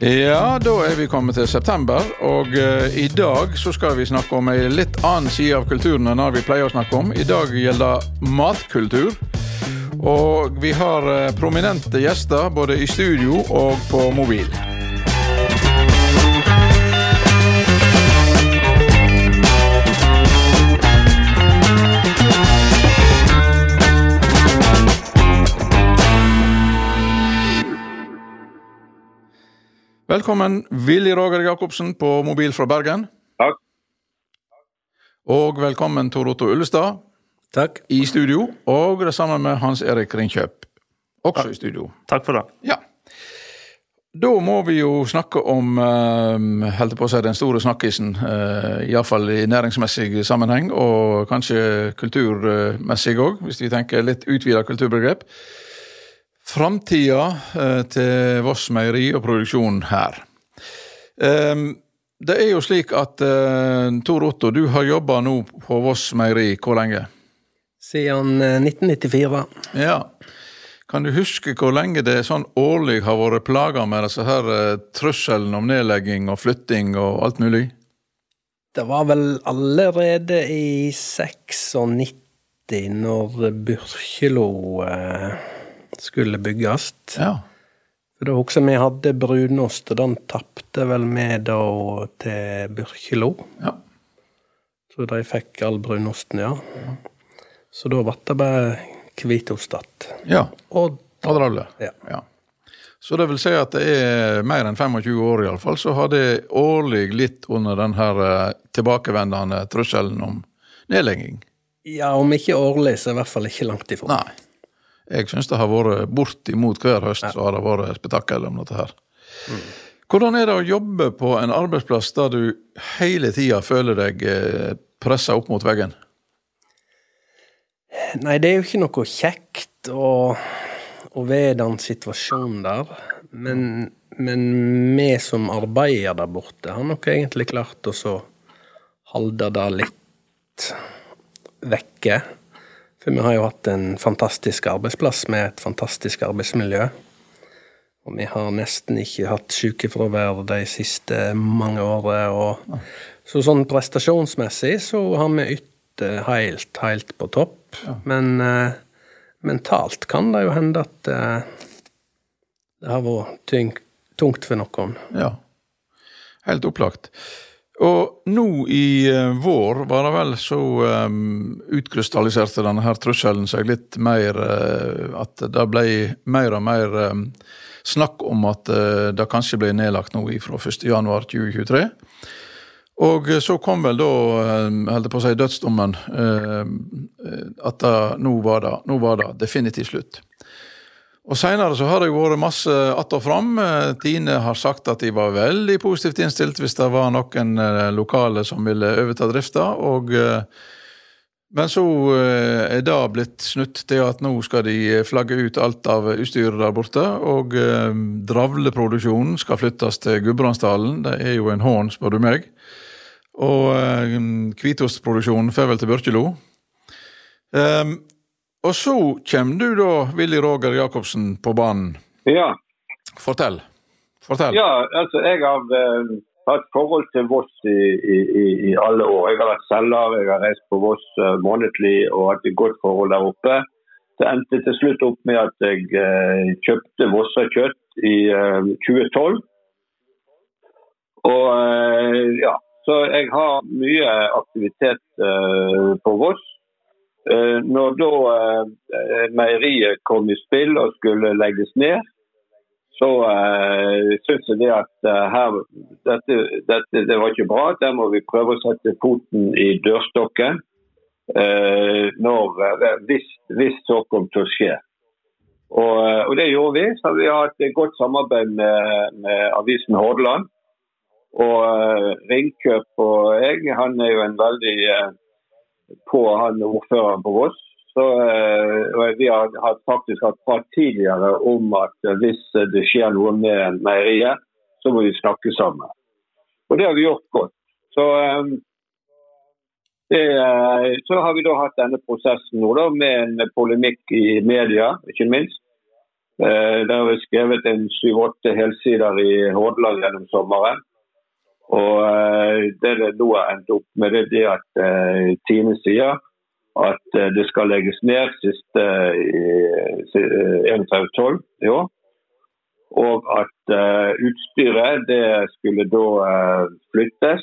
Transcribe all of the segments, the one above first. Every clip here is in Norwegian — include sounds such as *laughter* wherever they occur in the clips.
Ja, da er vi kommet til september, og uh, i dag så skal vi snakke om ei litt annen side av kulturen enn det vi pleier å snakke om. I dag gjelder matkultur. Og vi har uh, prominente gjester både i studio og på mobil. Velkommen, Willy Roger Jacobsen på mobil fra Bergen. Takk. Og velkommen, Tor Otto Ullestad Takk. i studio. Og det samme med Hans Erik Ringkjøp, også i studio. Takk for det. Ja. Da må vi jo snakke om um, holdt på å si den store snakkisen, uh, iallfall i næringsmessig sammenheng, og kanskje kulturmessig òg, hvis vi tenker litt utvida kulturbegrep. Framtida uh, til Voss meieri og produksjonen her. Det er jo slik at uh, Tor Otto, du har jobba nå på Voss meieri hvor lenge? Siden eh, 1994. Ja. Kan du huske hvor lenge det sånn årlig har vært plaga med disse her trusselen om nedlegging og flytting og alt mulig? Det var vel allerede i 96, når Byrkjelo eh, skulle bygges. Ja. Da husker jeg vi hadde brunost, og den tapte vel vi da til Byrkjelo. ja. Så de fikk all brunosten, ja. Så da ble det bare hvitost igjen. Ja. Og Adralle. Ja. Ja. Så det vil si at det er mer enn 25 år iallfall, så har det årlig litt under den her eh, tilbakevendende trusselen om nedlegging. ja, om ikke årlig, så i hvert fall ikke langt ifra. Nei. Jeg syns det har vært bortimot hver høst så har det vært spetakkel om dette her. Hvordan er det å jobbe på en arbeidsplass der du hele tida føler deg pressa opp mot veggen? Nei, det er jo ikke noe kjekt å, å være i den situasjonen der. Men, men vi som arbeider der borte, har nok egentlig klart å holde det litt vekke. For vi har jo hatt en fantastisk arbeidsplass med et fantastisk arbeidsmiljø. Og vi har nesten ikke hatt sykefravær de siste mange årene. Og, så sånn prestasjonsmessig så har vi ytt eh, helt, helt på topp. Men uh, mentalt kan det jo hende at uh, det har vært tungt for noen. Ja, helt opplagt. Og nå i eh, vår var det vel så um, utkrystalliserte denne her trusselen seg litt mer uh, At det ble mer og mer um, snakk om at uh, det kanskje ble nedlagt nå fra 1.1.2023. Og så kom vel da, holdt jeg på å si, dødsdommen. At da, nå, var det, nå var det definitivt slutt. Og Seinere så har det jo vært masse att og fram. Eh, Tine har sagt at de var veldig positivt innstilt hvis det var noen eh, lokale som ville overta drifta. Eh, men så er det blitt snutt til at nå skal de flagge ut alt av utstyret der borte. Og dravleproduksjonen skal flyttes til Gudbrandsdalen. Det er jo en hån, spør du meg. Og hvitostproduksjonen får vel til Børkelo. Um, og så kommer du da, Willy Roger Jacobsen, på banen. Ja. Fortell. Fortell. ja, altså jeg har eh, hatt forhold til Voss i, i, i, i alle år. Jeg har vært selger, jeg har reist på Voss eh, månedlig og hatt et godt forhold der oppe. Det endte til slutt opp med at jeg eh, kjøpte Vossa-kjøtt i eh, 2012. Og eh, ja, så jeg har mye aktivitet eh, på Voss. Eh, når da eh, meieriet kom i spill og skulle legges ned, så uh, syns jeg det at uh, her, dette, dette det var ikke bra. Der må vi prøve å sette foten i dørstokken når, hvis, hvis så kom til å skje. Og, og det gjorde vi. Så vi har hatt et godt samarbeid med, med avisen Hordaland. Og Ringkjøp og jeg, han er jo en veldig på han ordføreren på Voss. Så uh, Vi har, faktisk hatt prat tidligere om at hvis det skjer noe med meieriet, så må vi snakke sammen. Og det har vi gjort godt. Så, um, det, uh, så har vi da hatt denne prosessen nå da, med en polemikk i media, ikke minst. Eh, der har vi skrevet en syv-åtte helsider i Hordaland gjennom sommeren. Og eh, Det det nå har endt opp med, det er at eh, Tine sier at det skal legges ned siste 31.12. i år. Og at utstyret det skulle da flyttes.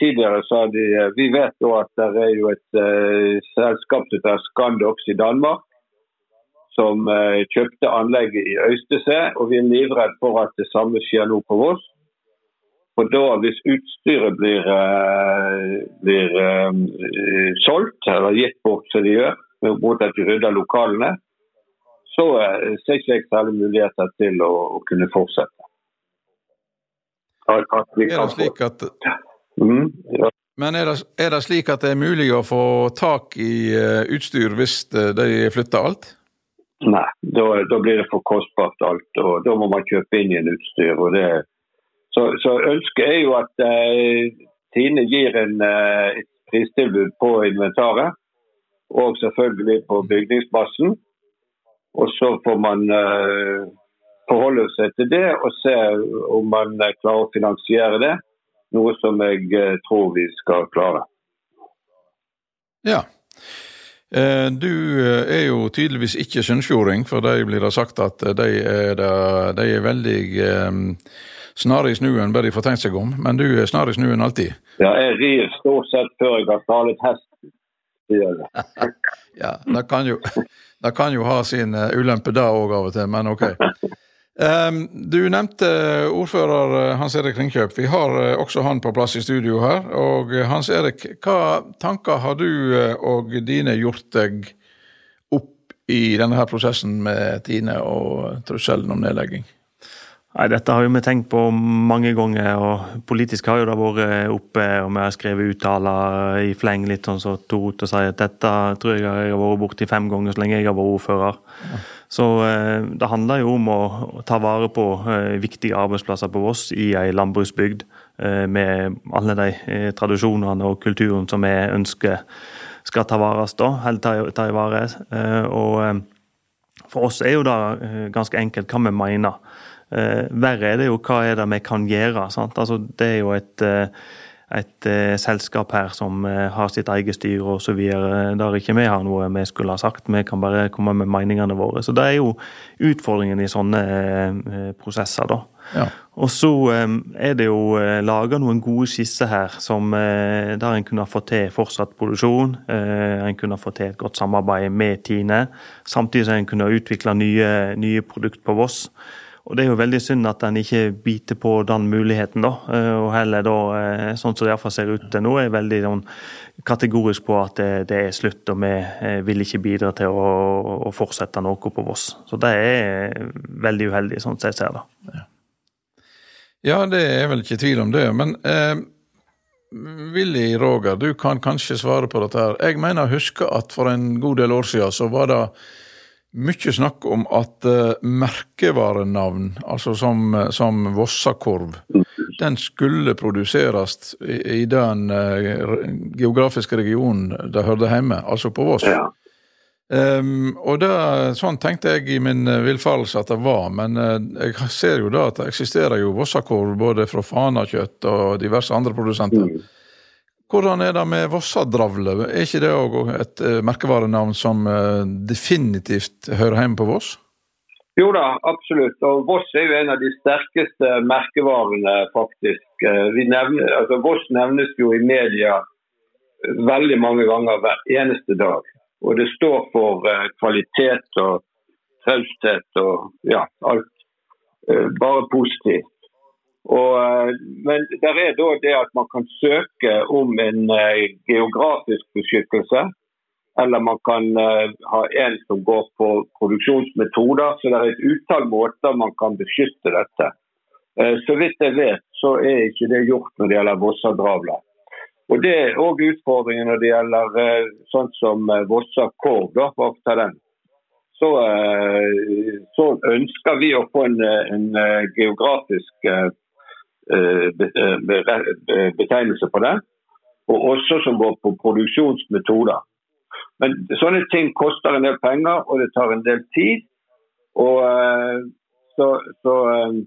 Tidligere sa de Vi vet da at det er jo et selskap som heter Scandox i Danmark som eh, kjøpte anlegget i Øystese, og vi er livredd for at det samme skjer nå på Voss. For da, Hvis utstyret blir, eh, blir uh, solgt, eller gitt bort som de gjør, mot at de rydder lokalene, så uh, ser ikke jeg særlig muligheter til å, å kunne fortsette. At, at er det at... Mm, ja. Men er det, er det, slik at det er mulig å få tak i utstyr hvis de flytter alt? Nei, da, da, blir det for kostbart alt. og Da må man kjøpe inn igjen utstyr. og det så, så ønsket er jo at eh, Tine gir en, eh, et pristilbud på inventaret. Og selvfølgelig på bygningsmassen. Og så får man eh, forholde seg til det og se om man klarer å finansiere det. Noe som jeg tror vi skal klare. Ja. Du er jo tydeligvis ikke sunnfjording, for de blir det sagt at de er, de er veldig snare i snuen bare de får tenkt seg om. Men du er snarig i snuen alltid? Ja, jeg rir stort sett før jeg har talet hest. *laughs* ja, det kan, jo, det kan jo ha sin ulempe da òg av og til, men ok. Um, du nevnte ordfører eh, Hans Erik Ringkjøp. Vi har eh, også han på plass i studio her. Og eh, Hans Erik, hva tanker har du og dine gjort deg opp i denne her prosessen med Tine og trusselen om nedlegging? Nei, Dette har jo vi tenkt på mange ganger, og politisk har jo det vært oppe. og Vi har skrevet uttaler i fleng, litt sånn som så Tor og sier at dette tror jeg jeg har vært borti fem ganger så lenge jeg har vært ordfører. Ja. Så eh, det handler jo om å, ta vare på eh, viktige arbeidsplasser på Voss i ei landbruksbygd eh, med alle de tradisjonene og kulturen som vi ønsker skal ta vares da, eller ta, ta i vare. Og for oss er jo det ganske enkelt hva vi mener. Verre er det jo hva er det vi kan gjøre. Sant? Altså, det er jo et et eh, selskap her som eh, har sitt eget styre osv. Der ikke vi har noe vi skulle ha sagt, vi kan bare komme med meningene våre. Så det er jo utfordringen i sånne eh, prosesser, da. Ja. Og så eh, er det jo eh, laga noen gode skisser her som, eh, der en kunne fått til fortsatt produksjon. En kunne fått til et godt samarbeid med Tine, samtidig som en kunne utvikle nye, nye produkter på Voss. Og Det er jo veldig synd at en ikke biter på den muligheten, da. Eh, og heller da, eh, sånn som det iallfall ser ut til nå, er veldig sånn, kategorisk på at det, det, er slutt, og vi eh, vil ikke bidra til å, å, fortsette noe på Voss. Så det er veldig uheldig, sånn som jeg ser det. Ja. ja, det er vel ikke tvil om det. Men eh, Willy Roger, du kan kanskje svare på dette. her. Jeg mener å huske at for en god del år siden så var det mye snakk om at uh, merkevarenavn, altså som, eh, som Vossakorv, den skulle produseres i, i den uh, geografiske regionen det hørte hjemme, altså på Voss. Ja. Um, og det, Sånn tenkte jeg i min villfarelse at det var, men uh, jeg ser jo da at det eksisterer jo Vossakorv både fra Fanakjøtt og diverse andre produsenter. Mm. Hvordan er det med Vossadravle? Er ikke det òg et uh, merkevarenavn som uh, definitivt hører hjemme på Voss? Jo da, absolutt. Og Voss er jo en av de sterkeste merkevarene, faktisk. Uh, nevner, altså Voss nevnes jo i media veldig mange ganger hver eneste dag. Og det står for kvalitet og taushet og ja, alt. Bare positivt. Og, eh, men det er da det at man kan søke om en uh, geografisk beskyttelse. Eller man kan uh, ha en som går på produksjonsmetoder. Så det er et utall måter man kan beskytte dette. Så vidt jeg vet, så er ikke det gjort når det gjelder Vossadravla. Og Det er òg utfordringen når det gjelder sånn som Vossa korv. for å ta den. Så, så, ønsker vi å få en, en geografisk Eh, eh, betegnelse på det. Og også som går på produksjonsmetoder. Men sånne ting koster en del penger, og det tar en del tid. Og, eh, så, så, eh,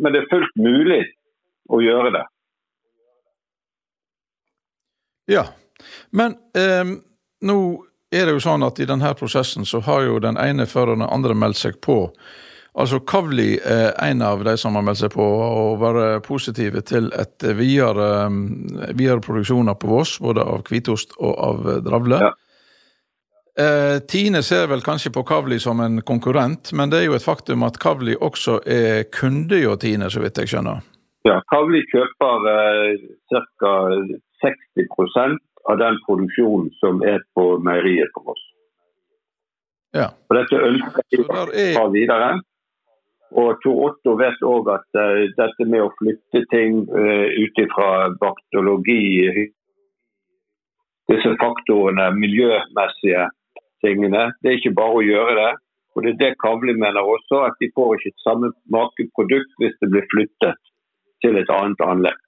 men det er fullt mulig å gjøre det. Ja, men eh, nå er det jo sånn at i denne prosessen så har jo den ene før den andre meldt seg på. Altså Kavli er en av de som har meldt seg på å være positive til et videre, videre produksjoner på Voss, både av hvitost og av dravle. Ja. Eh, Tine ser vel kanskje på Kavli som en konkurrent, men det er jo et faktum at Kavli også er kunde hos Tine, så vidt jeg skjønner? Ja, Kavli kjøper eh, ca. 60% av den produksjonen som er på meieriet på Voss. Ja. Og dette ønsker vi å ta videre. Og Tor Otto vet òg at uh, dette med å flytte ting uh, ut ifra baktologi, disse faktorene, miljømessige tingene, det er ikke bare å gjøre det. Og det er det Kavli mener også, at de får ikke samme makeprodukt hvis det blir flyttet til et annet anlegg.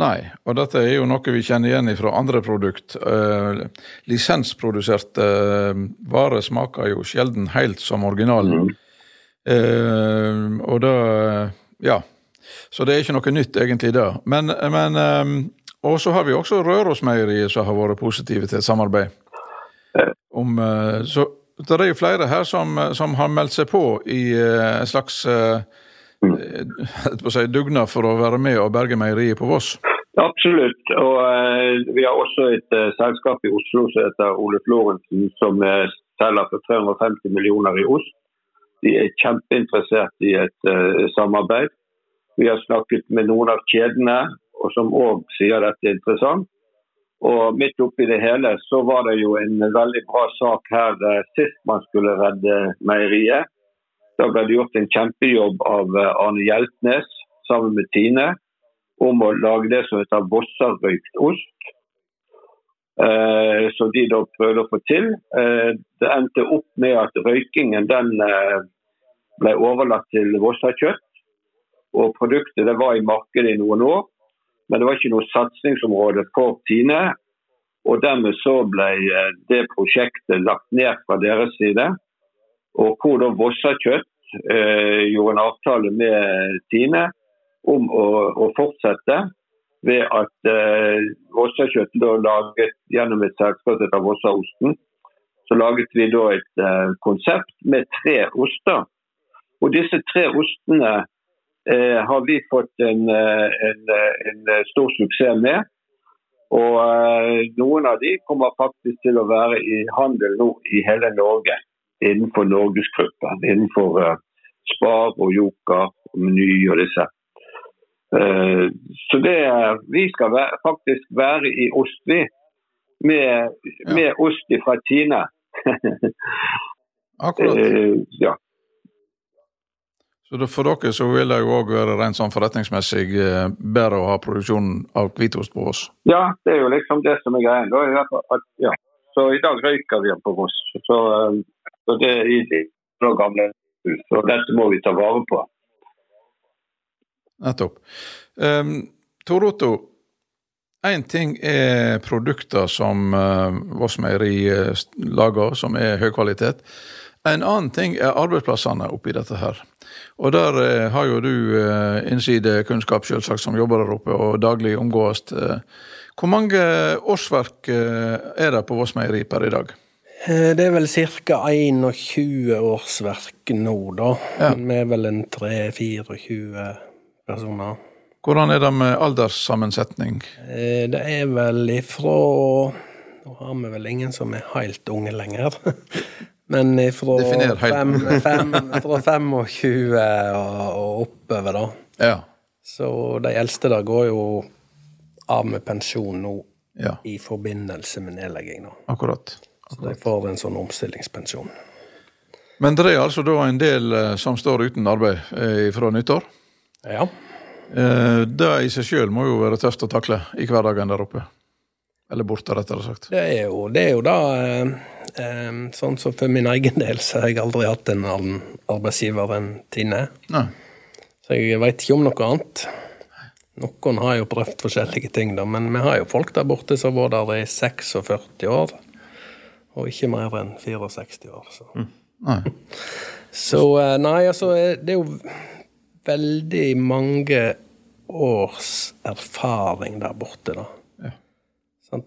Nei, og dette er jo noe vi kjenner igjen fra andre produkt. Eh, lisensproduserte eh, varer smaker jo sjelden helt som originalen. Mm. Eh, og da Ja. Så det er ikke noe nytt egentlig da. Men, men eh, Og så har vi også Rørosmeieriet som har vært positive til et samarbeid. Om, så det er jo flere her som, som har meldt seg på i en slags *laughs* si, dugnad for å være med og berge meieriet på Voss? Absolutt. Og eh, Vi har også et eh, selskap i Oslo som heter Ole Florensen, som eh, selger for 350 millioner i ost. De er kjempeinteressert i et samarbeid. Vi har snakket med noen av kjedene, og som òg sier dette er interessant. Og Midt oppi det hele så var det jo en veldig bra sak her sist man skulle redde meieriet. Da ble det gjort en kjempejobb av Arne Hjeltnes sammen med Tine om å lage det som heter Vossarøykt ost. Eh, som de da prøvde å få til. Eh, det endte opp med at røykingen den ble overlatt til Vossakjøtt. Og produktet det var i markedet i noen år, men det var ikke noe satsingsområde for Tine. Og dermed så ble det prosjektet lagt ned fra deres side. Og hvor da Vossakjøtt eh, gjorde en avtale med Tine om å, å fortsette ved at eh, Vossakjøtt da laget gjennom et selskap som Vossaosten, så laget vi da et eh, konsept med tre oster. Og disse tre ostene eh, har vi fått en, eh, en, en, stor suksess med. Og eh, noen av de kommer faktisk til å være i handel nå i hele Norge innenfor Norgesgruppen. Innenfor uh, Spar og Joker og Meny og disse. Uh, så det, vi skal være, faktisk være i ost, vi. Med, ja. med ost fra Tine. *laughs* Akkurat. Uh, ja. Så For dere så vil det jo òg være rent sånn forretningsmessig bedre å ha produksjonen av hvitost på Voss? Ja, det er jo liksom det som er greia. Ja. Så i dag røyker vi på Voss. Så så det er i fra gamle hus. Og dette må vi ta vare på. Nettopp. Um, Tor Otto, én ting er produkter som uh, Voss Meieri uh, lager, som er høy kvalitet. En annen ting er arbeidsplassene oppi dette her. Og der uh, har jo du uh, innsidekunnskap, selvsagt, som jobber der oppe og daglig omgås. Uh, hvor mange årsverk er det på Voss Meieri per i dag? Eh, det er vel ca. 21 årsverk nå, da. Ja. Vi er vel en 3-24 personer. Hvordan er det med alderssammensetning? Eh, det er vel ifra Nå har vi vel ingen som er helt unge lenger. *laughs* Men ifra, fem, *laughs* fem, fra 25 og oppover, da. Ja. Så de eldste der går jo av med pensjon nå ja. i forbindelse med nedlegging. Da. Akkurat. Så de får en sånn omstillingspensjon. Men det er altså da en del eh, som står uten arbeid eh, fra nyttår? Ja. Eh, det i seg sjøl må jo være tøft å takle i hverdagen der oppe? Eller borte, rettere sagt. Det er jo, det er jo da Sånn som for min egen del, så har jeg aldri hatt en annen arbeidsgiver enn Tine. Nei. Så jeg veit ikke om noe annet. Noen har jo prøvd forskjellige ting, da, men vi har jo folk der borte som har vært der i 46 år og ikke mer enn 64 år. Så. Mm. Nei. Så eh, nei, altså eh, Det er jo veldig mange års erfaring der borte, da. Ja.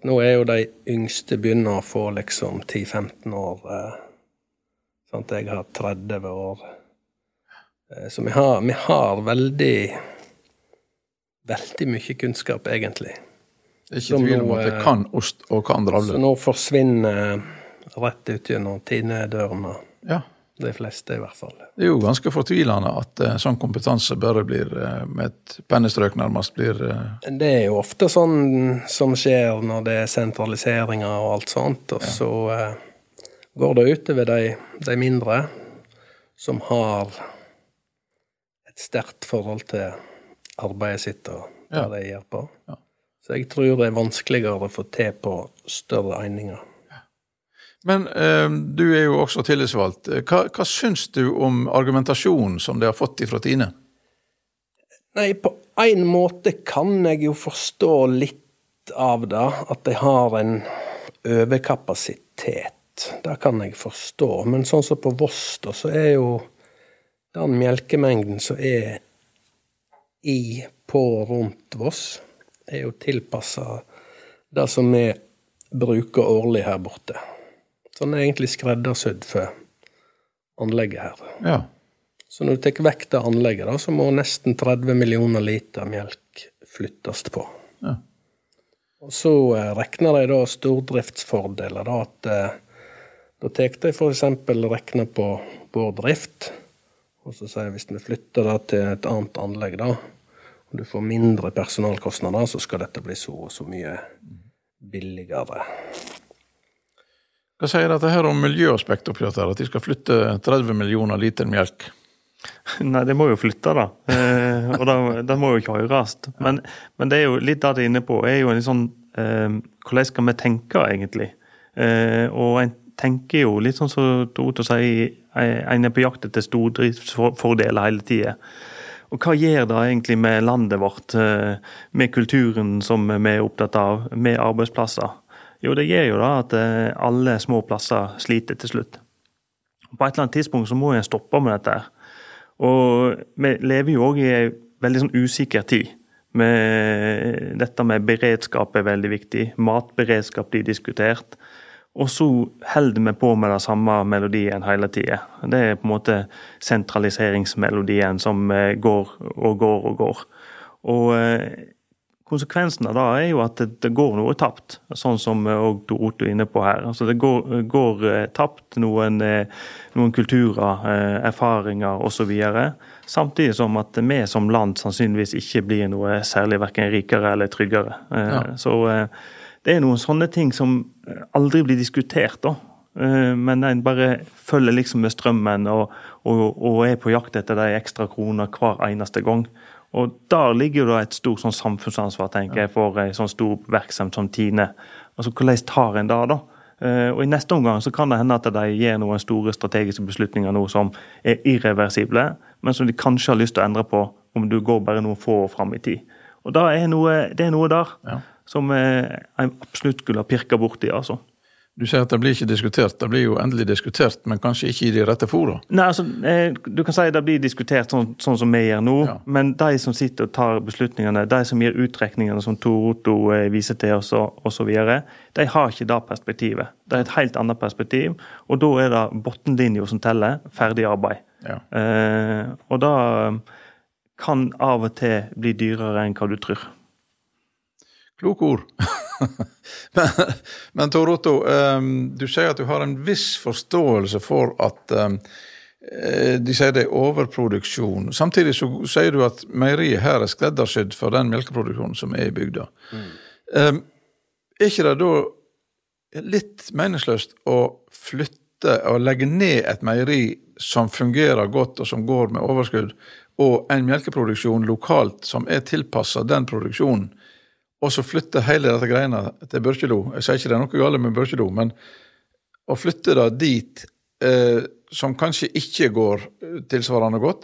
Nå er jo de yngste begynner å få liksom 10-15 år. Eh, sant? Jeg har 30 år. Eh, så vi har, vi har veldig Veldig mye kunnskap, egentlig. Det er ikke tvil om at det eh, kan ost og kan Så nå forsvinner rett ut gjennom tinedørene. Ja. De fleste, i hvert fall. Det er jo ganske fortvilende at eh, sånn kompetanse bare blir eh, med et pennestrøk nærmest blir eh, Det er jo ofte sånn som skjer når det er sentraliseringer og alt sånt, og så eh, går det utover de, de mindre som har et sterkt forhold til arbeidet sitt og hva Ja. de gjør på. Ja. Så jeg tror det er vanskeligere å få til på større eininger. Men eh, du er jo også tillitsvalgt. Hva, hva syns du om argumentasjonen som de har fått ifra Tine? Nei, på en måte kan jeg jo forstå litt av det, at de har en overkapasitet. Det kan jeg forstå. Men sånn som på Voss, da, så er jo den melkemengden som er i, på, rundt Voss, er jo tilpassa det som vi bruker årlig her borte. Så den er egentlig skreddersydd for anlegget her. Ja. Så når du tar vekk det anlegget, da, så må nesten 30 millioner liter melk flyttes på. Ja. Og så eh, regner de da stordriftsfordeler, da at eh, da tar de f.eks. regner på vår drift, og så sier jeg hvis vi flytter det til et annet anlegg, da, og du får mindre personalkostnader, så skal dette bli så og så mye billigere. Hva sier dette her om miljøaspektet oppi dette, at de skal flytte 30 millioner liter melk? *laughs* Nei, det må jo flytte, da. Eh, og det må jo kjøres. Men, men det er jo litt det de er inne på, er jo en sånn eh, Hvordan skal vi tenke, egentlig? Eh, og en tenker jo litt sånn som Dorothe sier, en er på jakt etter stordriftsfordeler hele tida. Og hva gjør det egentlig med landet vårt, eh, med kulturen som vi er opptatt av, med arbeidsplasser? Jo, det gjør jo da at eh, alle små plasser sliter til slutt. På et eller annet tidspunkt så må en stoppe med dette. Og vi lever jo òg i ei veldig sånn usikker tid. Med dette med beredskap er veldig viktig. Matberedskap blir diskutert. Og så holder vi på med den samme melodien hele tida. Det er på en måte sentraliseringsmelodien som eh, går og går og går. Og eh, konsekvensen av det er jo at det, går noe tapt, sånn som òg Otto er inne på her. Altså Det går, går eh, tapt noen, eh, noen kulturer, eh, erfaringer osv. Samtidig som at vi som land sannsynligvis ikke blir noe særlig verken rikere eller tryggere. Eh, Ja. Så eh, det er noen sånne ting som aldri blir diskutert, da. Eh, Men en bare følger liksom med strømmen og, og, og er på jakt etter de ekstra kroner hver eneste gang. Og Der ligger jo da et stort sånn samfunnsansvar tenker jeg, for en sånn stor virksomhet som Tine. Altså Hvordan tar en det, da? Eh, Og I neste omgang så kan det hende at de gjør noen store strategiske beslutninger nå som er irreversible, men som de kanskje har lyst til å endre på om du går bare noen få år fram i tid. Og er noe, Det er noe der Ja. som jeg en absolutt skulle ha pirka borti. altså. Du sier at det blir ikke diskutert. Det blir jo endelig diskutert, men kanskje ikke i de rette fora. Nei, altså, eh, Du kan si det blir diskutert sånn, sånn som vi gjør nå, Ja. men de som sitter og tar beslutningene, de som gir utrekningene som Tor Otto eh, viser til oss osv., de har ikke det perspektivet. Det er et helt annet perspektiv, og da er det bunnlinja som teller. Ferdig arbeid. Ja. Eh, og det eh, kan av og til bli dyrere enn hva du tror. Kloke ord. *laughs* men, men Tor Otto, ehm, du sier at du har en viss forståelse for at ehm, eh, de sier det er overproduksjon. Samtidig så sier du at meieriet her er skreddersydd for den melkeproduksjonen som er i bygda. Ehm, er ikke det da litt meningsløst å flytte og legge ned et meieri som fungerer godt og som går med overskudd, og en melkeproduksjon lokalt som er tilpassa den produksjonen, og så flytte hele dette greiene til Børkelo. Jeg sier ikke det er noe galt med Børkelo, men å flytte det dit eh, som kanskje ikke går eh, tilsvarende godt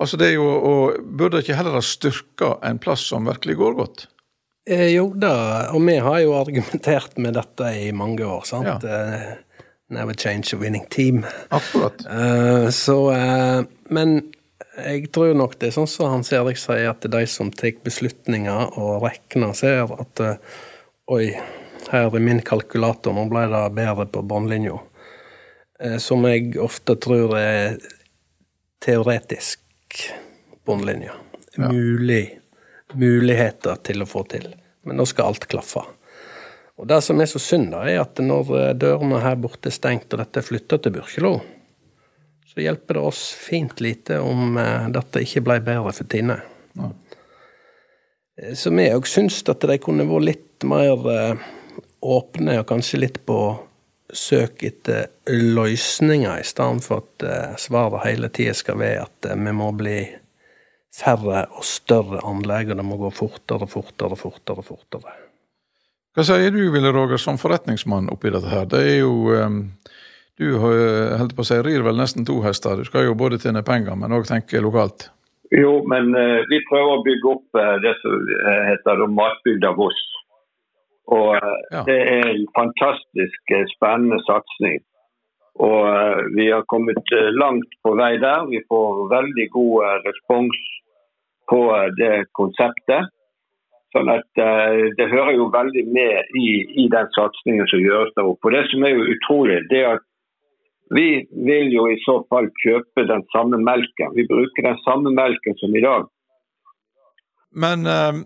altså det er jo, og Burde ikke heller ha styrka en plass som virkelig går godt? Eh, jo da, og vi har jo argumentert med dette i mange år. sant? Ja. Eh, Never change a winning team. Akkurat. Eh, så eh, Men jeg tror nok det er sånn som Hans Erik sier, at det er de som tar beslutninger og regner, ser at eh, oi, her er min kalkulator, nå ble det bedre på båndlinja. Eh, som jeg ofte tror er teoretisk båndlinje. Mulig, muligheter til å få til. Men nå skal alt klaffe. Og Det som er så synd, da, er at når eh, dørene her borte er stengt, og dette er flytta til Byrkjelo, så hjelper det oss fint lite om eh, dette ikke ble bedre for Tine. Ja. Så vi òg syns at de kunne vært litt mer eh, åpne, og kanskje litt på søk etter løsninger, i stedet for at eh, svaret hele tida skal være at eh, vi må bli færre og større anlegg, og det må gå fortere, fortere, fortere, fortere. Hva sier du, Ville Roger, som forretningsmann oppi dette her? Det er jo Du har, holdt på å si, rir vel nesten to hester. Du skal jo både tjene penger, men òg tenke lokalt. Jo, men eh, vi prøver å bygge opp eh, det som eh, heter da Matbygda Voss. Og eh, Ja. det er en fantastisk eh, spennende satsing. Og eh, vi har kommet eh, langt på vei der. Vi får veldig god eh, respons på eh, det konseptet. Sånn at eh, Det hører jo veldig med i, i den satsingen som gjøres der oppe. Og Det som er jo utrolig, det er at vi vil jo i så fall kjøpe den samme melken. Vi bruker den samme melken som i dag. Men eh,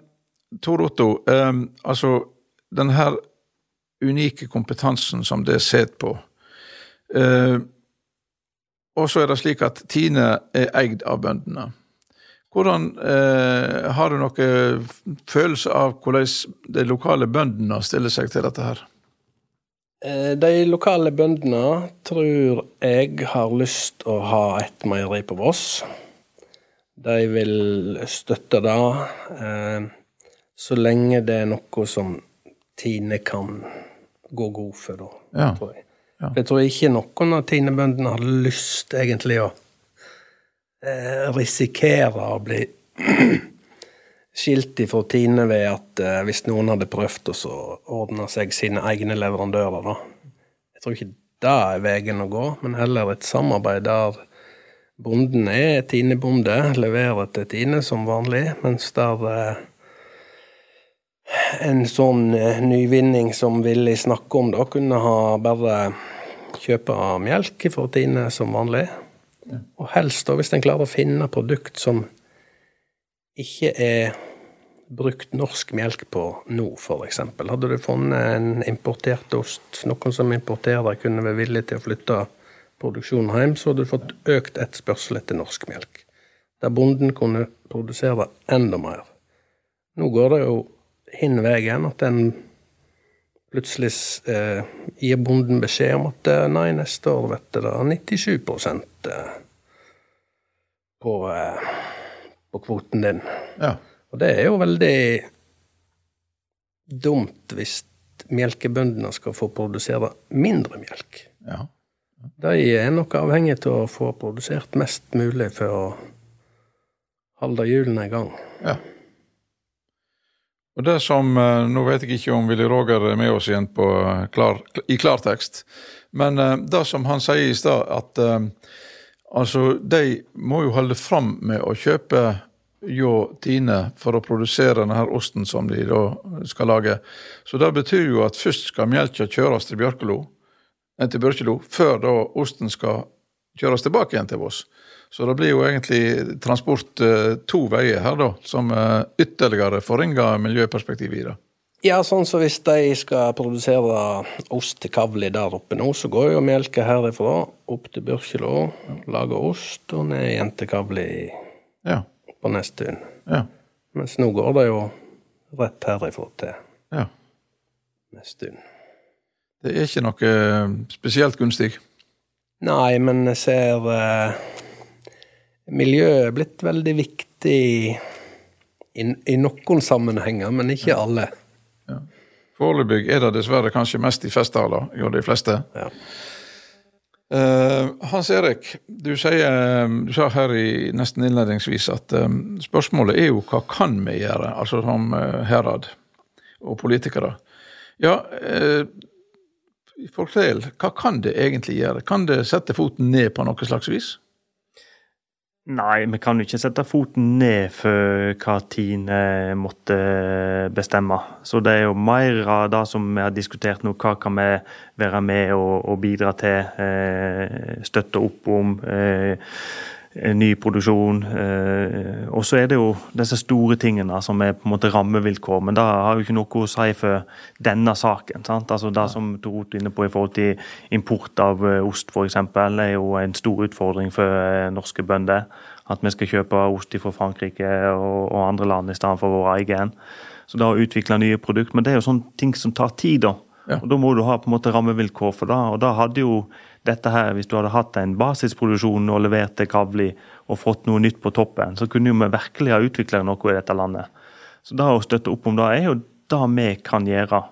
Tor Otto, eh, altså den her unike kompetansen som det er sett på eh, Og så er det slik at Tine er eid av bøndene. Hvordan eh, Har du noen følelse av hvordan de lokale bøndene stiller seg til dette her? Eh, De lokale bøndene tror jeg har lyst å ha et meieri på Voss. De vil støtte det, eh, så lenge det er noe som Tine kan gå god for, da, Ja. tror jeg. Ja. Jeg tror ikke noen av Tine-bøndene har lyst egentlig å eh, risikere å bli *clears throat* skilt ifra Tine ved at eh, hvis noen hadde prøvd å ordne seg sine egne leverandører, da. Jeg tror ikke det er veien å gå, men heller et samarbeid der bonden er Tine-bonde, leverer til Tine som vanlig, mens der eh, en sånn eh, nyvinning som Willy snakker om, da kunne ha bare kjøpe melk fra Tine som vanlig. Og helst, da, hvis en klarer å finne produkt som ikke er brukt norsk melk på nå, f.eks. Hadde du funnet en importert ost, noen som importerer kunne være villig til å flytte produksjonen hjem, så hadde du fått økt etterspørsel etter norsk melk. Der bonden kunne produsere enda mer. Nå går det jo hin veien at en plutselig eh, gir bonden beskjed om at eh, nei, neste år vet det 97 eh, på, eh, på kvoten din. Ja. Og det er jo veldig dumt hvis melkebøndene skal få produsere mindre melk. ja. De er nok avhengig av å få produsert mest mulig for å holde hjulene i gang. Ja. Og det som, eh, Nå vet jeg ikke om Willy Roger er med oss igjen på eh, klar, i klartekst, men eh, det som han sier i stad, at altså, de må jo holde fram med å kjøpe hjå Tine for å produsere denne her osten som de da skal lage. Så det betyr jo at først skal melka kjøres til Bjørkelo, eh, til Bjørkelo, før da osten skal kjøres tilbake igjen til Voss. Så det blir jo egentlig transport eh, to veier her, da, som eh, ytterligere forringer miljøperspektivet i det. Ja, sånn som hvis de skal produsere ost til Kavli der oppe nå, så går jo melka herifra opp til Byrkjelo, lager ost, og ned igjen til Kavli Ja. på Nesttun. Ja. Mens nå går det jo rett herifra til ja. Nesttun. Det er ikke noe eh, spesielt gunstig. Nei, men jeg ser eh, Miljøet er blitt veldig viktig i, i noen sammenhenger, men ikke alle. Foreløpig er det dessverre kanskje mest i festtaler jo de fleste. Ja. Uh, Hans Erik, du, sier, du sa her i nesten innledningsvis at eh, spørsmålet er jo hva kan vi gjøre, altså som uh, herad og politikere. Ja, uh, fortell, hva kan det egentlig gjøre? Kan det sette foten ned på noe slags vis? Nei, vi kan jo ikke sette foten ned for hva Tine måtte bestemme. Så det er jo mer av det som vi har diskutert nå. Hva kan vi være med og, og bidra til? Eh, støtte opp om. Eh, ny produksjon. Eh, og så er det jo disse store tingene som er på en måte rammevilkår, men det har jo ikke noe å si for denne saken. sant? Altså Det som Torot er inne på i forhold til import av eh, ost f.eks., er jo en stor utfordring for eh, norske bønder. At vi skal kjøpe ost fra Frankrike og andre land i stedet for vår egen. Så det å utvikle nye produkter, men det er jo sånne ting som tar tid. da. Ja. Og Da må du ha på en måte rammevilkår for det. og da hadde jo dette her, Hvis du hadde hatt en basisproduksjon og levert til Kavli og fått noe nytt på toppen, så kunne vi virkelig ha utvikla noe i dette landet. Så det å støtte opp om det er jo det vi kan gjøre.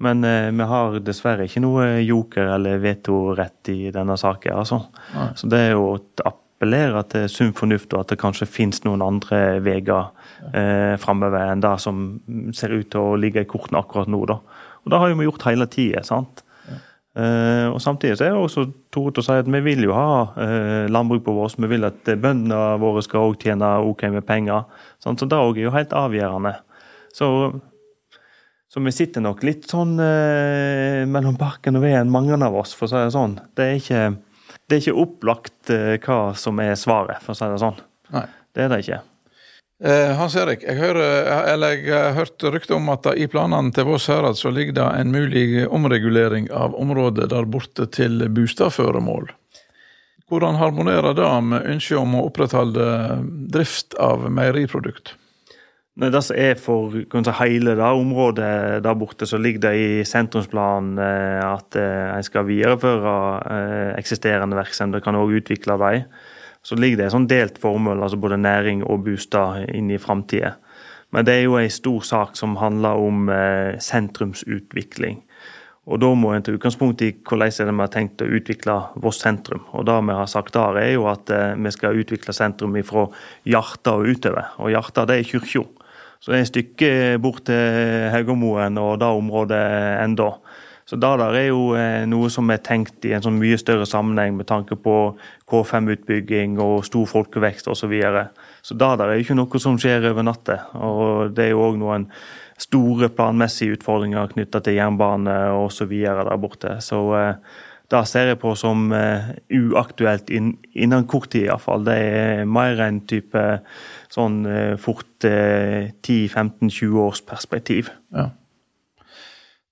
Men eh, vi har dessverre ikke noe joker eller vetorett i denne saken. altså. Så det er jo å appellere til sunn fornuft, og at det kanskje finnes noen andre veier eh, framover enn det som ser ut til å ligge i kortene akkurat nå. da. Og det har jo vi gjort hele tida. Uh, og Samtidig så er det også Tore til å si at vi vil jo ha uh, landbruk på vårt. Vi vil at bøndene våre skal også tjene OK med penger. Sånn, så det er jo helt avgjørende. Så, så, vi sitter nok litt sånn uh, mellom barken og veden, mange av oss, for å si det sånn. Det er ikke, det er ikke opplagt hva som er svaret, for å si det sånn. Nei. Det er det ikke. Eh, Hans Erik, jeg, hører, eller jeg har hørt rykte om at i planene til Voss herad så ligger det en mulig omregulering av området der borte til bostadføremål. Hvordan harmonerer det med ønsket om å opprettholde drift av meieriprodukt? Nei, det som er for si, hele det området der borte, så ligger det i sentrumsplanen eh, at eh, en skal videreføre eksisterende virksomheter, kan også utvikle dem så ligger det en sånn delt formål, altså både næring og bostad, inn i framtida. Men det er jo en stor sak som handler om eh, sentrumsutvikling. Og Da må en ta utgangspunkt i hvordan vi har tenkt å utvikle vårt sentrum. Og Det vi har sagt der, er jo at eh, vi skal utvikle sentrum fra hjertet og utover. Og hjertet det er kirka. Så det er et stykke bort til Haugamoen og det området enda. Så da der er jo eh, noe som er tenkt i en sånn mye større sammenheng med tanke på K5-utbygging og stor folkevekst osv. Så, videre. så da der er jo ikke noe som skjer over natta. Og det er jo òg noen store planmessige utfordringer knytta til jernbane osv. der borte. Så da det ser jeg på som uh, uaktuelt innen kort tid iallfall. Det er mer en type sånn fort uh, 10-15-20 års perspektiv. Ja.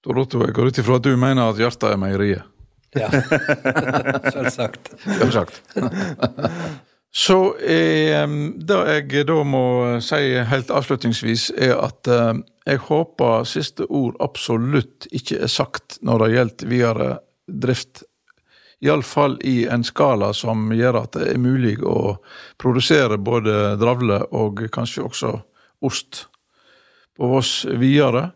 Doroto, jeg går ut ifra at du mener at hjertet er meieriet? Ja, *laughs* selvsagt. Selvsagt. *laughs* Så eh, det jeg da må si helt avslutningsvis, er at eh, jeg håper siste ord absolutt ikke er sagt når det gjelder videre drift. Iallfall i en skala som gjør at det er mulig å produsere både dravle og kanskje også ost på Voss videre.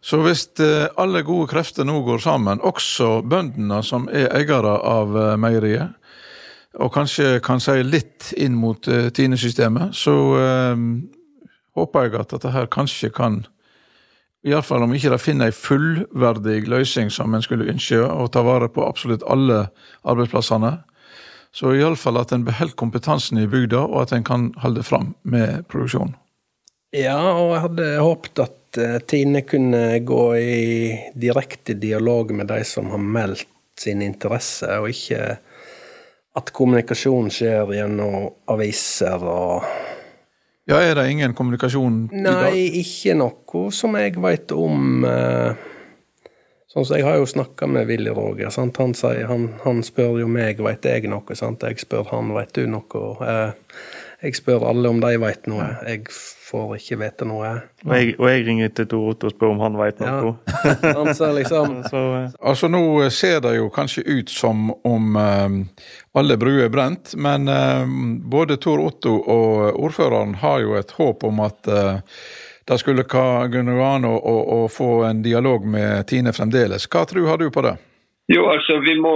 Så hvis eh, alle gode krefter nå går sammen, også bøndene som er eiere av eh, meieriet, og kanskje kan si litt inn mot uh, Tine-systemet, så eh, håper jeg at dette her kanskje kan Iallfall om ikke de finner ei fullverdig løsning som en skulle ønske, å ta vare på absolutt alle arbeidsplassene. Så iallfall at en beholder kompetansen i bygda, og at en kan holde fram med produksjonen. Ja, og jeg hadde håpet at Eh, Tine kunne gå i direkte dialog med de som har meldt sin interesse, og ikke at kommunikasjon skjer gjennom aviser og Ja, er det ingen kommunikasjon i dag? Nei, ikke noe som jeg veit om. Eh, sånn som Jeg har jo snakka med Willy Roger. Sant? Han, sier, han, han spør jo meg veit jeg noe. Sant? Jeg spør han veit du noe. Eh, jeg spør alle om de veit noe. Jeg får ikke vite noe. Og jeg, og jeg ringer til Tor Otto og spør om han vet noe. Ja. *laughs* han ser liksom *laughs* Så, uh... Altså Nå ser det jo kanskje ut som om uh, alle bruer er brent, men uh, både Tor Otto og ordføreren har jo et håp om at det skulle gå an å, få en dialog med Tine fremdeles. Hva tro har du på det? Jo, altså vi må,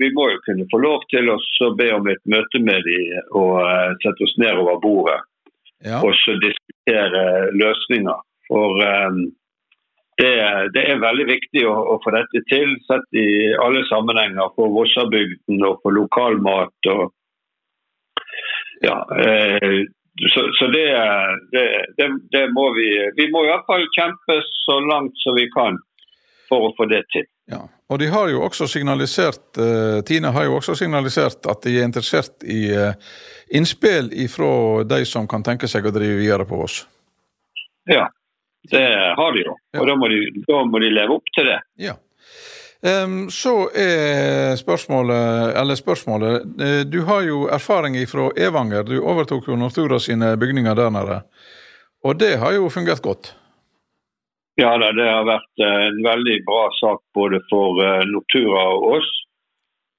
vi må, jo kunne få lov til å be om et møte med dem og sette oss ned over bordet ja. og så diskutere løsninger. For um, det, det, er veldig viktig å, å, få dette til, sett i alle sammenhenger for Vossabygden og for lokalmat. og ja, eh, så, så det, det, det, må vi Vi må iallfall kjempe så langt som vi kan for å få det til. Ja, og de har jo også signalisert, uh, Tine har jo også signalisert at de er interessert i uh, innspill ifra de som kan tenke seg å drive videre på oss. Ja, det har de jo. Og da må de, da må de leve opp til det. Ja. Um, så er spørsmålet, eller spørsmålet uh, Du har jo erfaring fra Evanger. Du overtok jo Nortura sine bygninger der nede. Og det har jo fungert godt? Ja, det har vært eh, en veldig bra sak både for uh, Nortura og oss.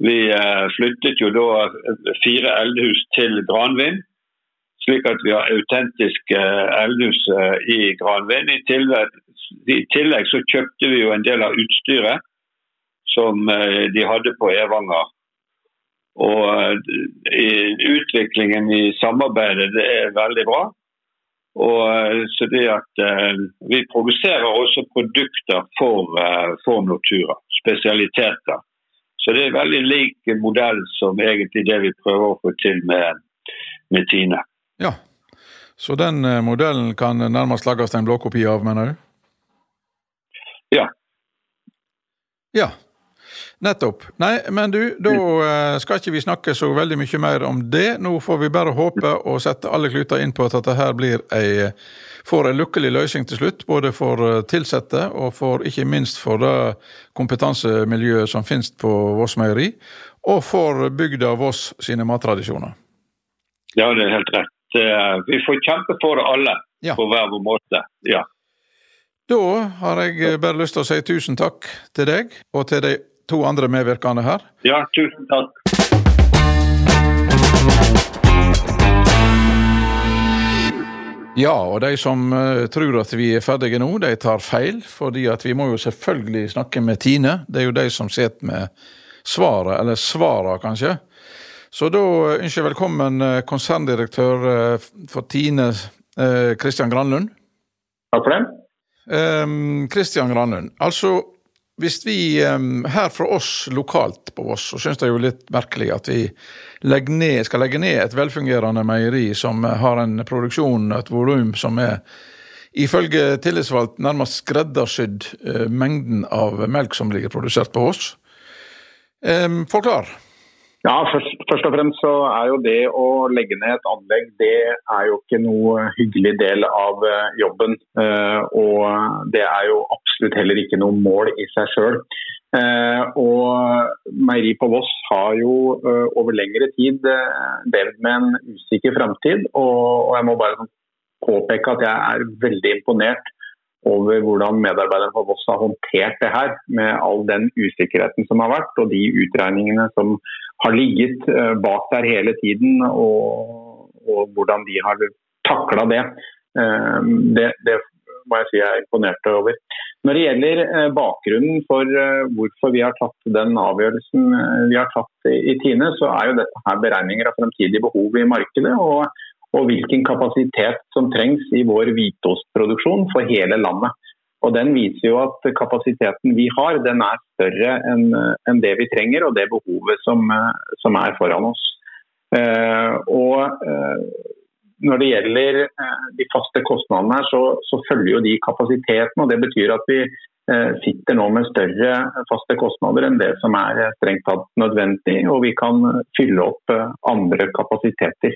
Vi uh, flyttet jo da fire eldhus til Granvin slik at vi har autentiske eldhus i Granvin. I tillegg, I tillegg, så kjøpte vi jo en del av utstyret som eh, de hadde på Evanger. Og eh, utviklingen i samarbeidet det er veldig bra. Og eh, så det at Vi produserer også produkter for, for Nortura, spesialiteter. Så det er veldig lik modell som egentlig det vi prøver å få til med, med Tine. Ja, Så den eh, modellen kan nærmest lages en blåkopi av, mener du? Ja. Ja, nettopp. Nei, men du, da eh, skal ikke vi snakke så veldig mye mer om det. Nå får vi bare håpe og sette alle kluter inn på at dette her blir ei, får en lykkelig løsning til slutt. Både for ansatte eh, og for, ikke minst for det kompetansemiljøet som finnes på Voss meieri. Og for bygda Voss sine mattradisjoner. Ja, det er helt rett. Vi får kjempe for alle, ja. på hver vår måte. Ja. Da har jeg bare lyst til å si tusen takk til deg og til de to andre medvirkende her. Ja, tusen takk. Ja, og de som uh, tror at vi er ferdige nå, de tar feil. fordi at vi må jo selvfølgelig snakke med Tine. Det er jo de som sitter med svaret, eller svara kanskje. Så da ønsker jeg velkommen eh, konserndirektør eh, for Tine, Kristian Granlund. Takk for det. Kristian Granlund, altså hvis vi her fra oss lokalt på Voss, så syns er jo litt merkelig at vi ned, skal legge ned et velfungerende meieri som har en produksjon, et volum som er ifølge tillitsvalgt nærmest skreddersydd mengden av melk som ligger produsert på Voss. Forklar. Ja, først, først, og fremst så er jo det å legge ned et anlegg det er jo ikke noe hyggelig del av eh, jobben. Eh, og det er jo absolutt heller ikke noe mål i seg sjøl. Eh, og Meieri på Voss har jo over lengre tid levd med en usikker framtid. Og jeg må bare påpeke at jeg er veldig imponert over hvordan medarbeiderne på Voss har håndtert det her, med all den usikkerheten som har vært, og de utregningene som har ligget eh, bak der hele tiden, og, og hvordan de har takla det. Eh, det. det. må jeg si jeg er imponert over. Når det gjelder eh, bakgrunnen for hvorfor vi har tatt den avgjørelsen vi har tatt i Tine, så er jo dette her beregninger av fremtidige behov i markedet. og og hvilken kapasitet som trengs i vår hvitostproduksjon for hele landet. Og Den viser jo at kapasiteten vi har, den er større enn det vi trenger og det behovet som, som er foran oss. Eh, og eh, Når det gjelder eh, de faste kostnadene, her, så, så, følger jo de kapasiteten. og Det betyr at vi sitter nå med større faste kostnader enn det som er strengt tatt nødvendig. Og vi kan fylle opp andre kapasiteter.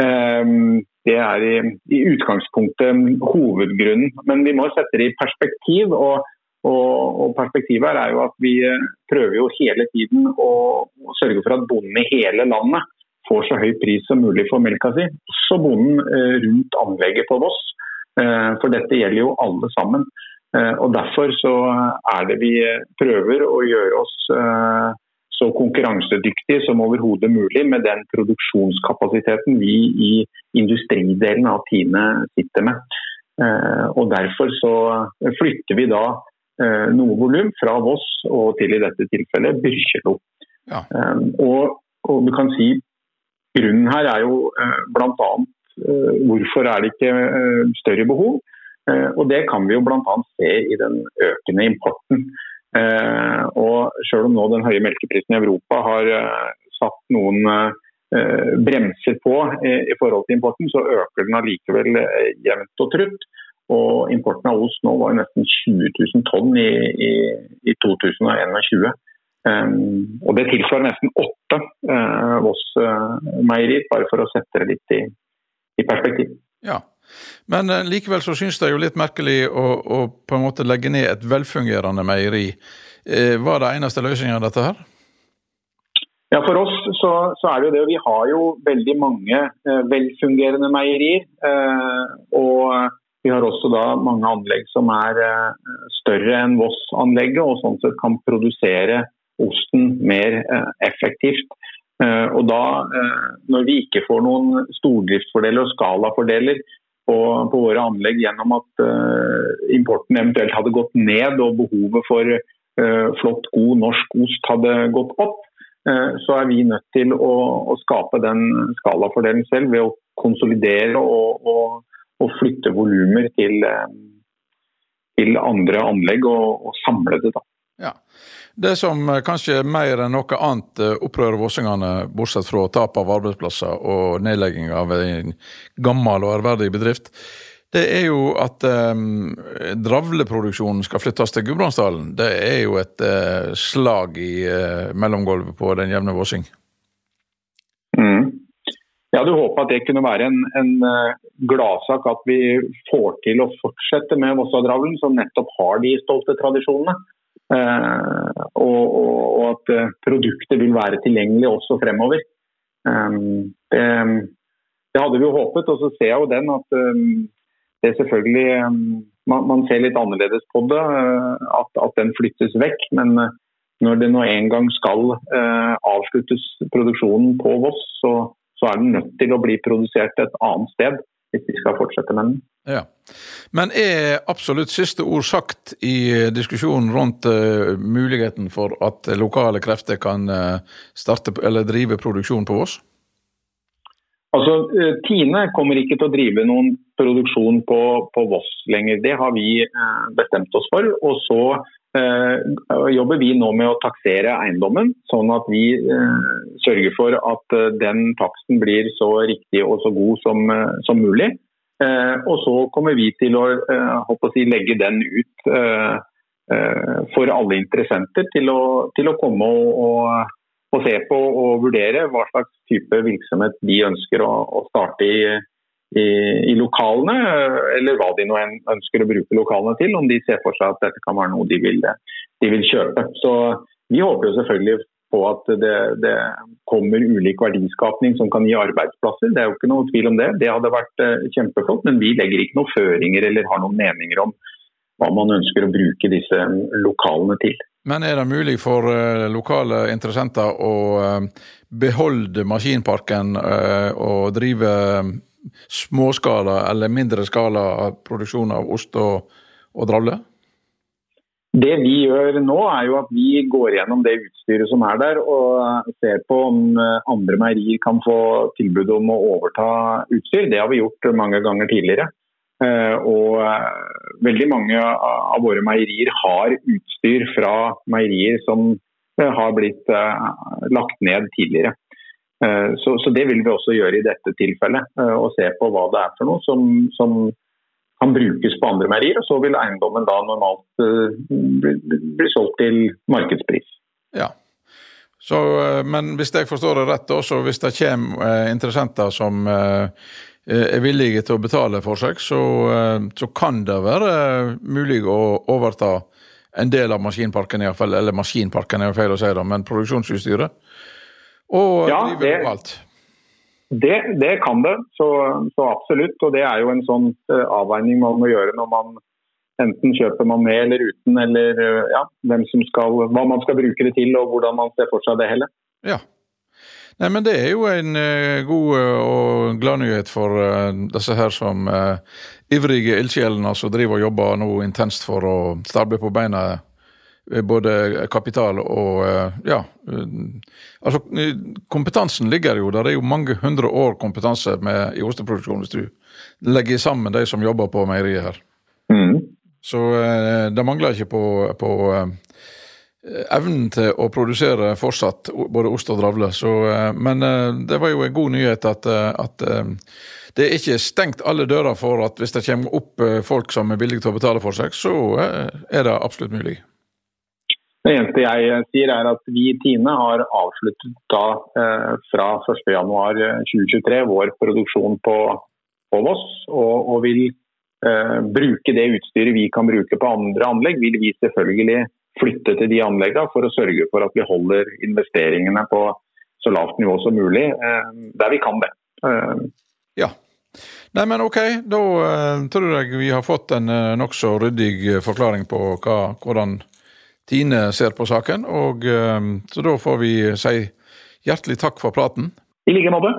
Ehm, det er i, i, utgangspunktet hovedgrunnen, men vi må sette det i perspektiv. og, og, og Perspektivet er jo at vi eh, prøver jo hele tiden å, å sørge for at bonden i hele landet får så høy pris som mulig for melka si. Også bonden eh, rundt anlegget på Voss. Eh, for dette gjelder jo alle sammen. Og Derfor så er det vi prøver å gjøre oss så konkurransedyktige som overhodet mulig med den produksjonskapasiteten vi i industridelen av Tine sitter med. Eh, og Derfor så flytter vi da eh, noe volum fra Voss og til i dette tilfellet Byrkjelo. Ja. Eh, og, og, du kan si Grunnen her er jo bl.a. hvorfor er det ikke større behov. Og Det kan vi jo bl.a. se i den økende importen. Og Selv om nå den høye melkeprisen i Europa har satt noen bremser på i forhold til importen, så øker den allikevel jevnt og trutt. Og importen av ost nå var nesten 20 000 tonn i, i, i 2021. Um, og det tilsvarer nesten åtte uh, Voss-meierier, bare for å sette det litt i, i perspektiv. Ja, Men uh, likevel så syns det jo litt merkelig å, å, på en måte legge ned et velfungerende meieri. Uh, var det eneste løsninga dette her? Ja, For oss så, så, er det jo det. Vi har jo veldig mange velfungerende meierier. og vi har også da mange anlegg som er eh, større enn Voss-anlegget, og sånn sett kan produsere osten mer eh, effektivt. Eh, og da, Når vi ikke får noen stordriftsfordeler og skalafordeler på, våre anlegg gjennom at importen eventuelt hadde gått ned og behovet for flott, god norsk ost hadde gått opp, så er vi nødt til å, å skape den skalafordelen selv ved å konsolidere og, og og flytte volumer til, eh, til, andre anlegg og, og samle det. da. Ja. Det som eh, kanskje mer enn noe annet eh, opprører vossingene, bortsett fra tap av arbeidsplasser og nedlegging av en gammel og ærverdig bedrift, det er jo at um, dravleproduksjonen skal flyttes til Gudbrandsdalen. Det er jo et uh, slag i uh, mellomgulvet på den jevne vossing. Jeg hadde håpet at det kunne være en, en uh, gladsak at vi får til å fortsette med Vossadravlen, som nettopp har de stolte tradisjonene. Eh, og, og, og, at eh, produktet vil være tilgjengelig også fremover. Um, det, det, hadde vi jo håpet, og så ser jeg jo den at det selvfølgelig man, man, ser litt annerledes på det, at, at, den flyttes vekk. Men når det nå en gang skal avsluttes produksjonen på Voss, så så er den nødt til å bli produsert et annet sted hvis vi skal fortsette med den. Ja. Men er absolutt siste ord sagt i diskusjonen rundt uh, muligheten for at lokale krefter kan uh, starte eller drive produksjon på Voss? Altså, uh, Tine kommer ikke til å drive noen produksjon på, på Voss lenger. Det har vi bestemt oss for. Og så Eh, jobber vi nå med å taksere eiendommen, sånn at vi eh, sørger for at eh, den taksten blir så riktig og så god som, som mulig. Og så kommer vi til å, å si, legge den ut for alle interessenter til å, til å komme og, og, se på og vurdere hva slags type virksomhet de ønsker å, å starte i, i, i, lokalene, eller hva de nå ønsker å bruke lokalene til, om de ser for seg at dette kan være noe de vil, de vil kjøpe. Så Vi håper jo selvfølgelig på at det, det, kommer ulik verdiskapning som kan gi arbeidsplasser. Det er jo ikke noe tvil om det. Det hadde vært uh, kjempeflott, men vi legger ikke noen føringer eller har noen meninger om hva man ønsker å bruke disse lokalene til. Men er det mulig for uh, lokale interessenter å uh, beholde maskinparken og drive småskala eller mindre skala produksjon av ost og, og dravle? Det vi gjør nå, er jo at vi går gjennom det utstyret som er der, og ser på om andre meierier kan få tilbud om å overta utstyr. Det har vi gjort mange ganger tidligere. Eh, og veldig mange av våre meierier har utstyr fra meierier som har blitt eh, lagt ned tidligere. Eh, så, det vil vi også gjøre i dette tilfellet. Eh, og se på hva det er for noe som, som kan brukes på andre meierier. Og så vil eiendommen da normalt eh, bli, bli solgt til markedspris. Ja. Så, men hvis jeg forstår det rett, også hvis det kommer interessenter som er villige til å betale for seg, så, så kan det være mulig å overta en del av maskinparken, i fall, eller maskinparken er jo feil å si, det, men produksjonsutstyret og ja, drive lokalt? Det, det, kan det, så, så, absolutt. Og det er jo en sånn uh, avveining man må gjøre når man enten kjøper man med eller uten, eller uh, ja, skal, hva man skal bruke det til og hvordan man ser for seg det hele. Ja. Nei, men Det er jo en uh, god og glad nyhet for disse her som ivrige ildsjelene som driver og jobber nå intenst for å stable på beina Eh, både kapital og eh, ja. Eh, altså, kompetansen ligger jo der. Det er jo mange hundre år kompetanse med, i osteproduksjon, hvis du legger sammen de som jobber på meieriet her. Så det mangler ikke på, på evnen til å produsere fortsatt både ost og dravle. Så, men det var jo en god nyhet at, at det er ikke stengt alle dører for at hvis det kommer opp folk som er villige til å betale for seg, så er det absolutt mulig. Det eneste jeg sier er at vi i Tine har avsluttet da eh, fra 1.1.2023 vår produksjon på, på Voss, og, og vil eh, bruke det utstyret vi kan bruke på andre anlegg, vil vi selvfølgelig flytte til de anleggene for å sørge for at vi holder investeringene på så lavt nivå som mulig, eh, der vi kan det. Eh, ja. Nei, men ok, da uh, tror jeg vi har fått en nokså ryddig forklaring på hva, hvordan Tine ser på saken. Og, ehm, så da får vi si hjertelig takk for praten. I like måte.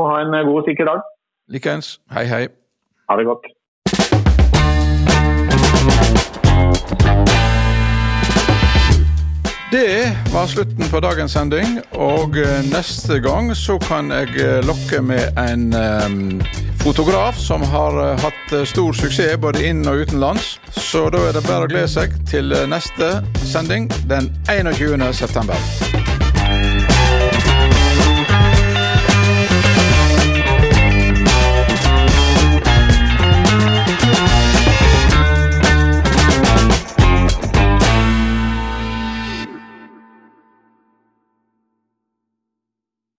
Og ha en god og sikker dag. Likeens. Hei, hei. Ha det godt. Det var slutten på dagens sending, og eh, neste gang så kan jeg eh, lokke med en fotograf som har uh, hatt stor suksess både inn- og utenlands. Så da er det bare å glede seg til neste sending den 21. september.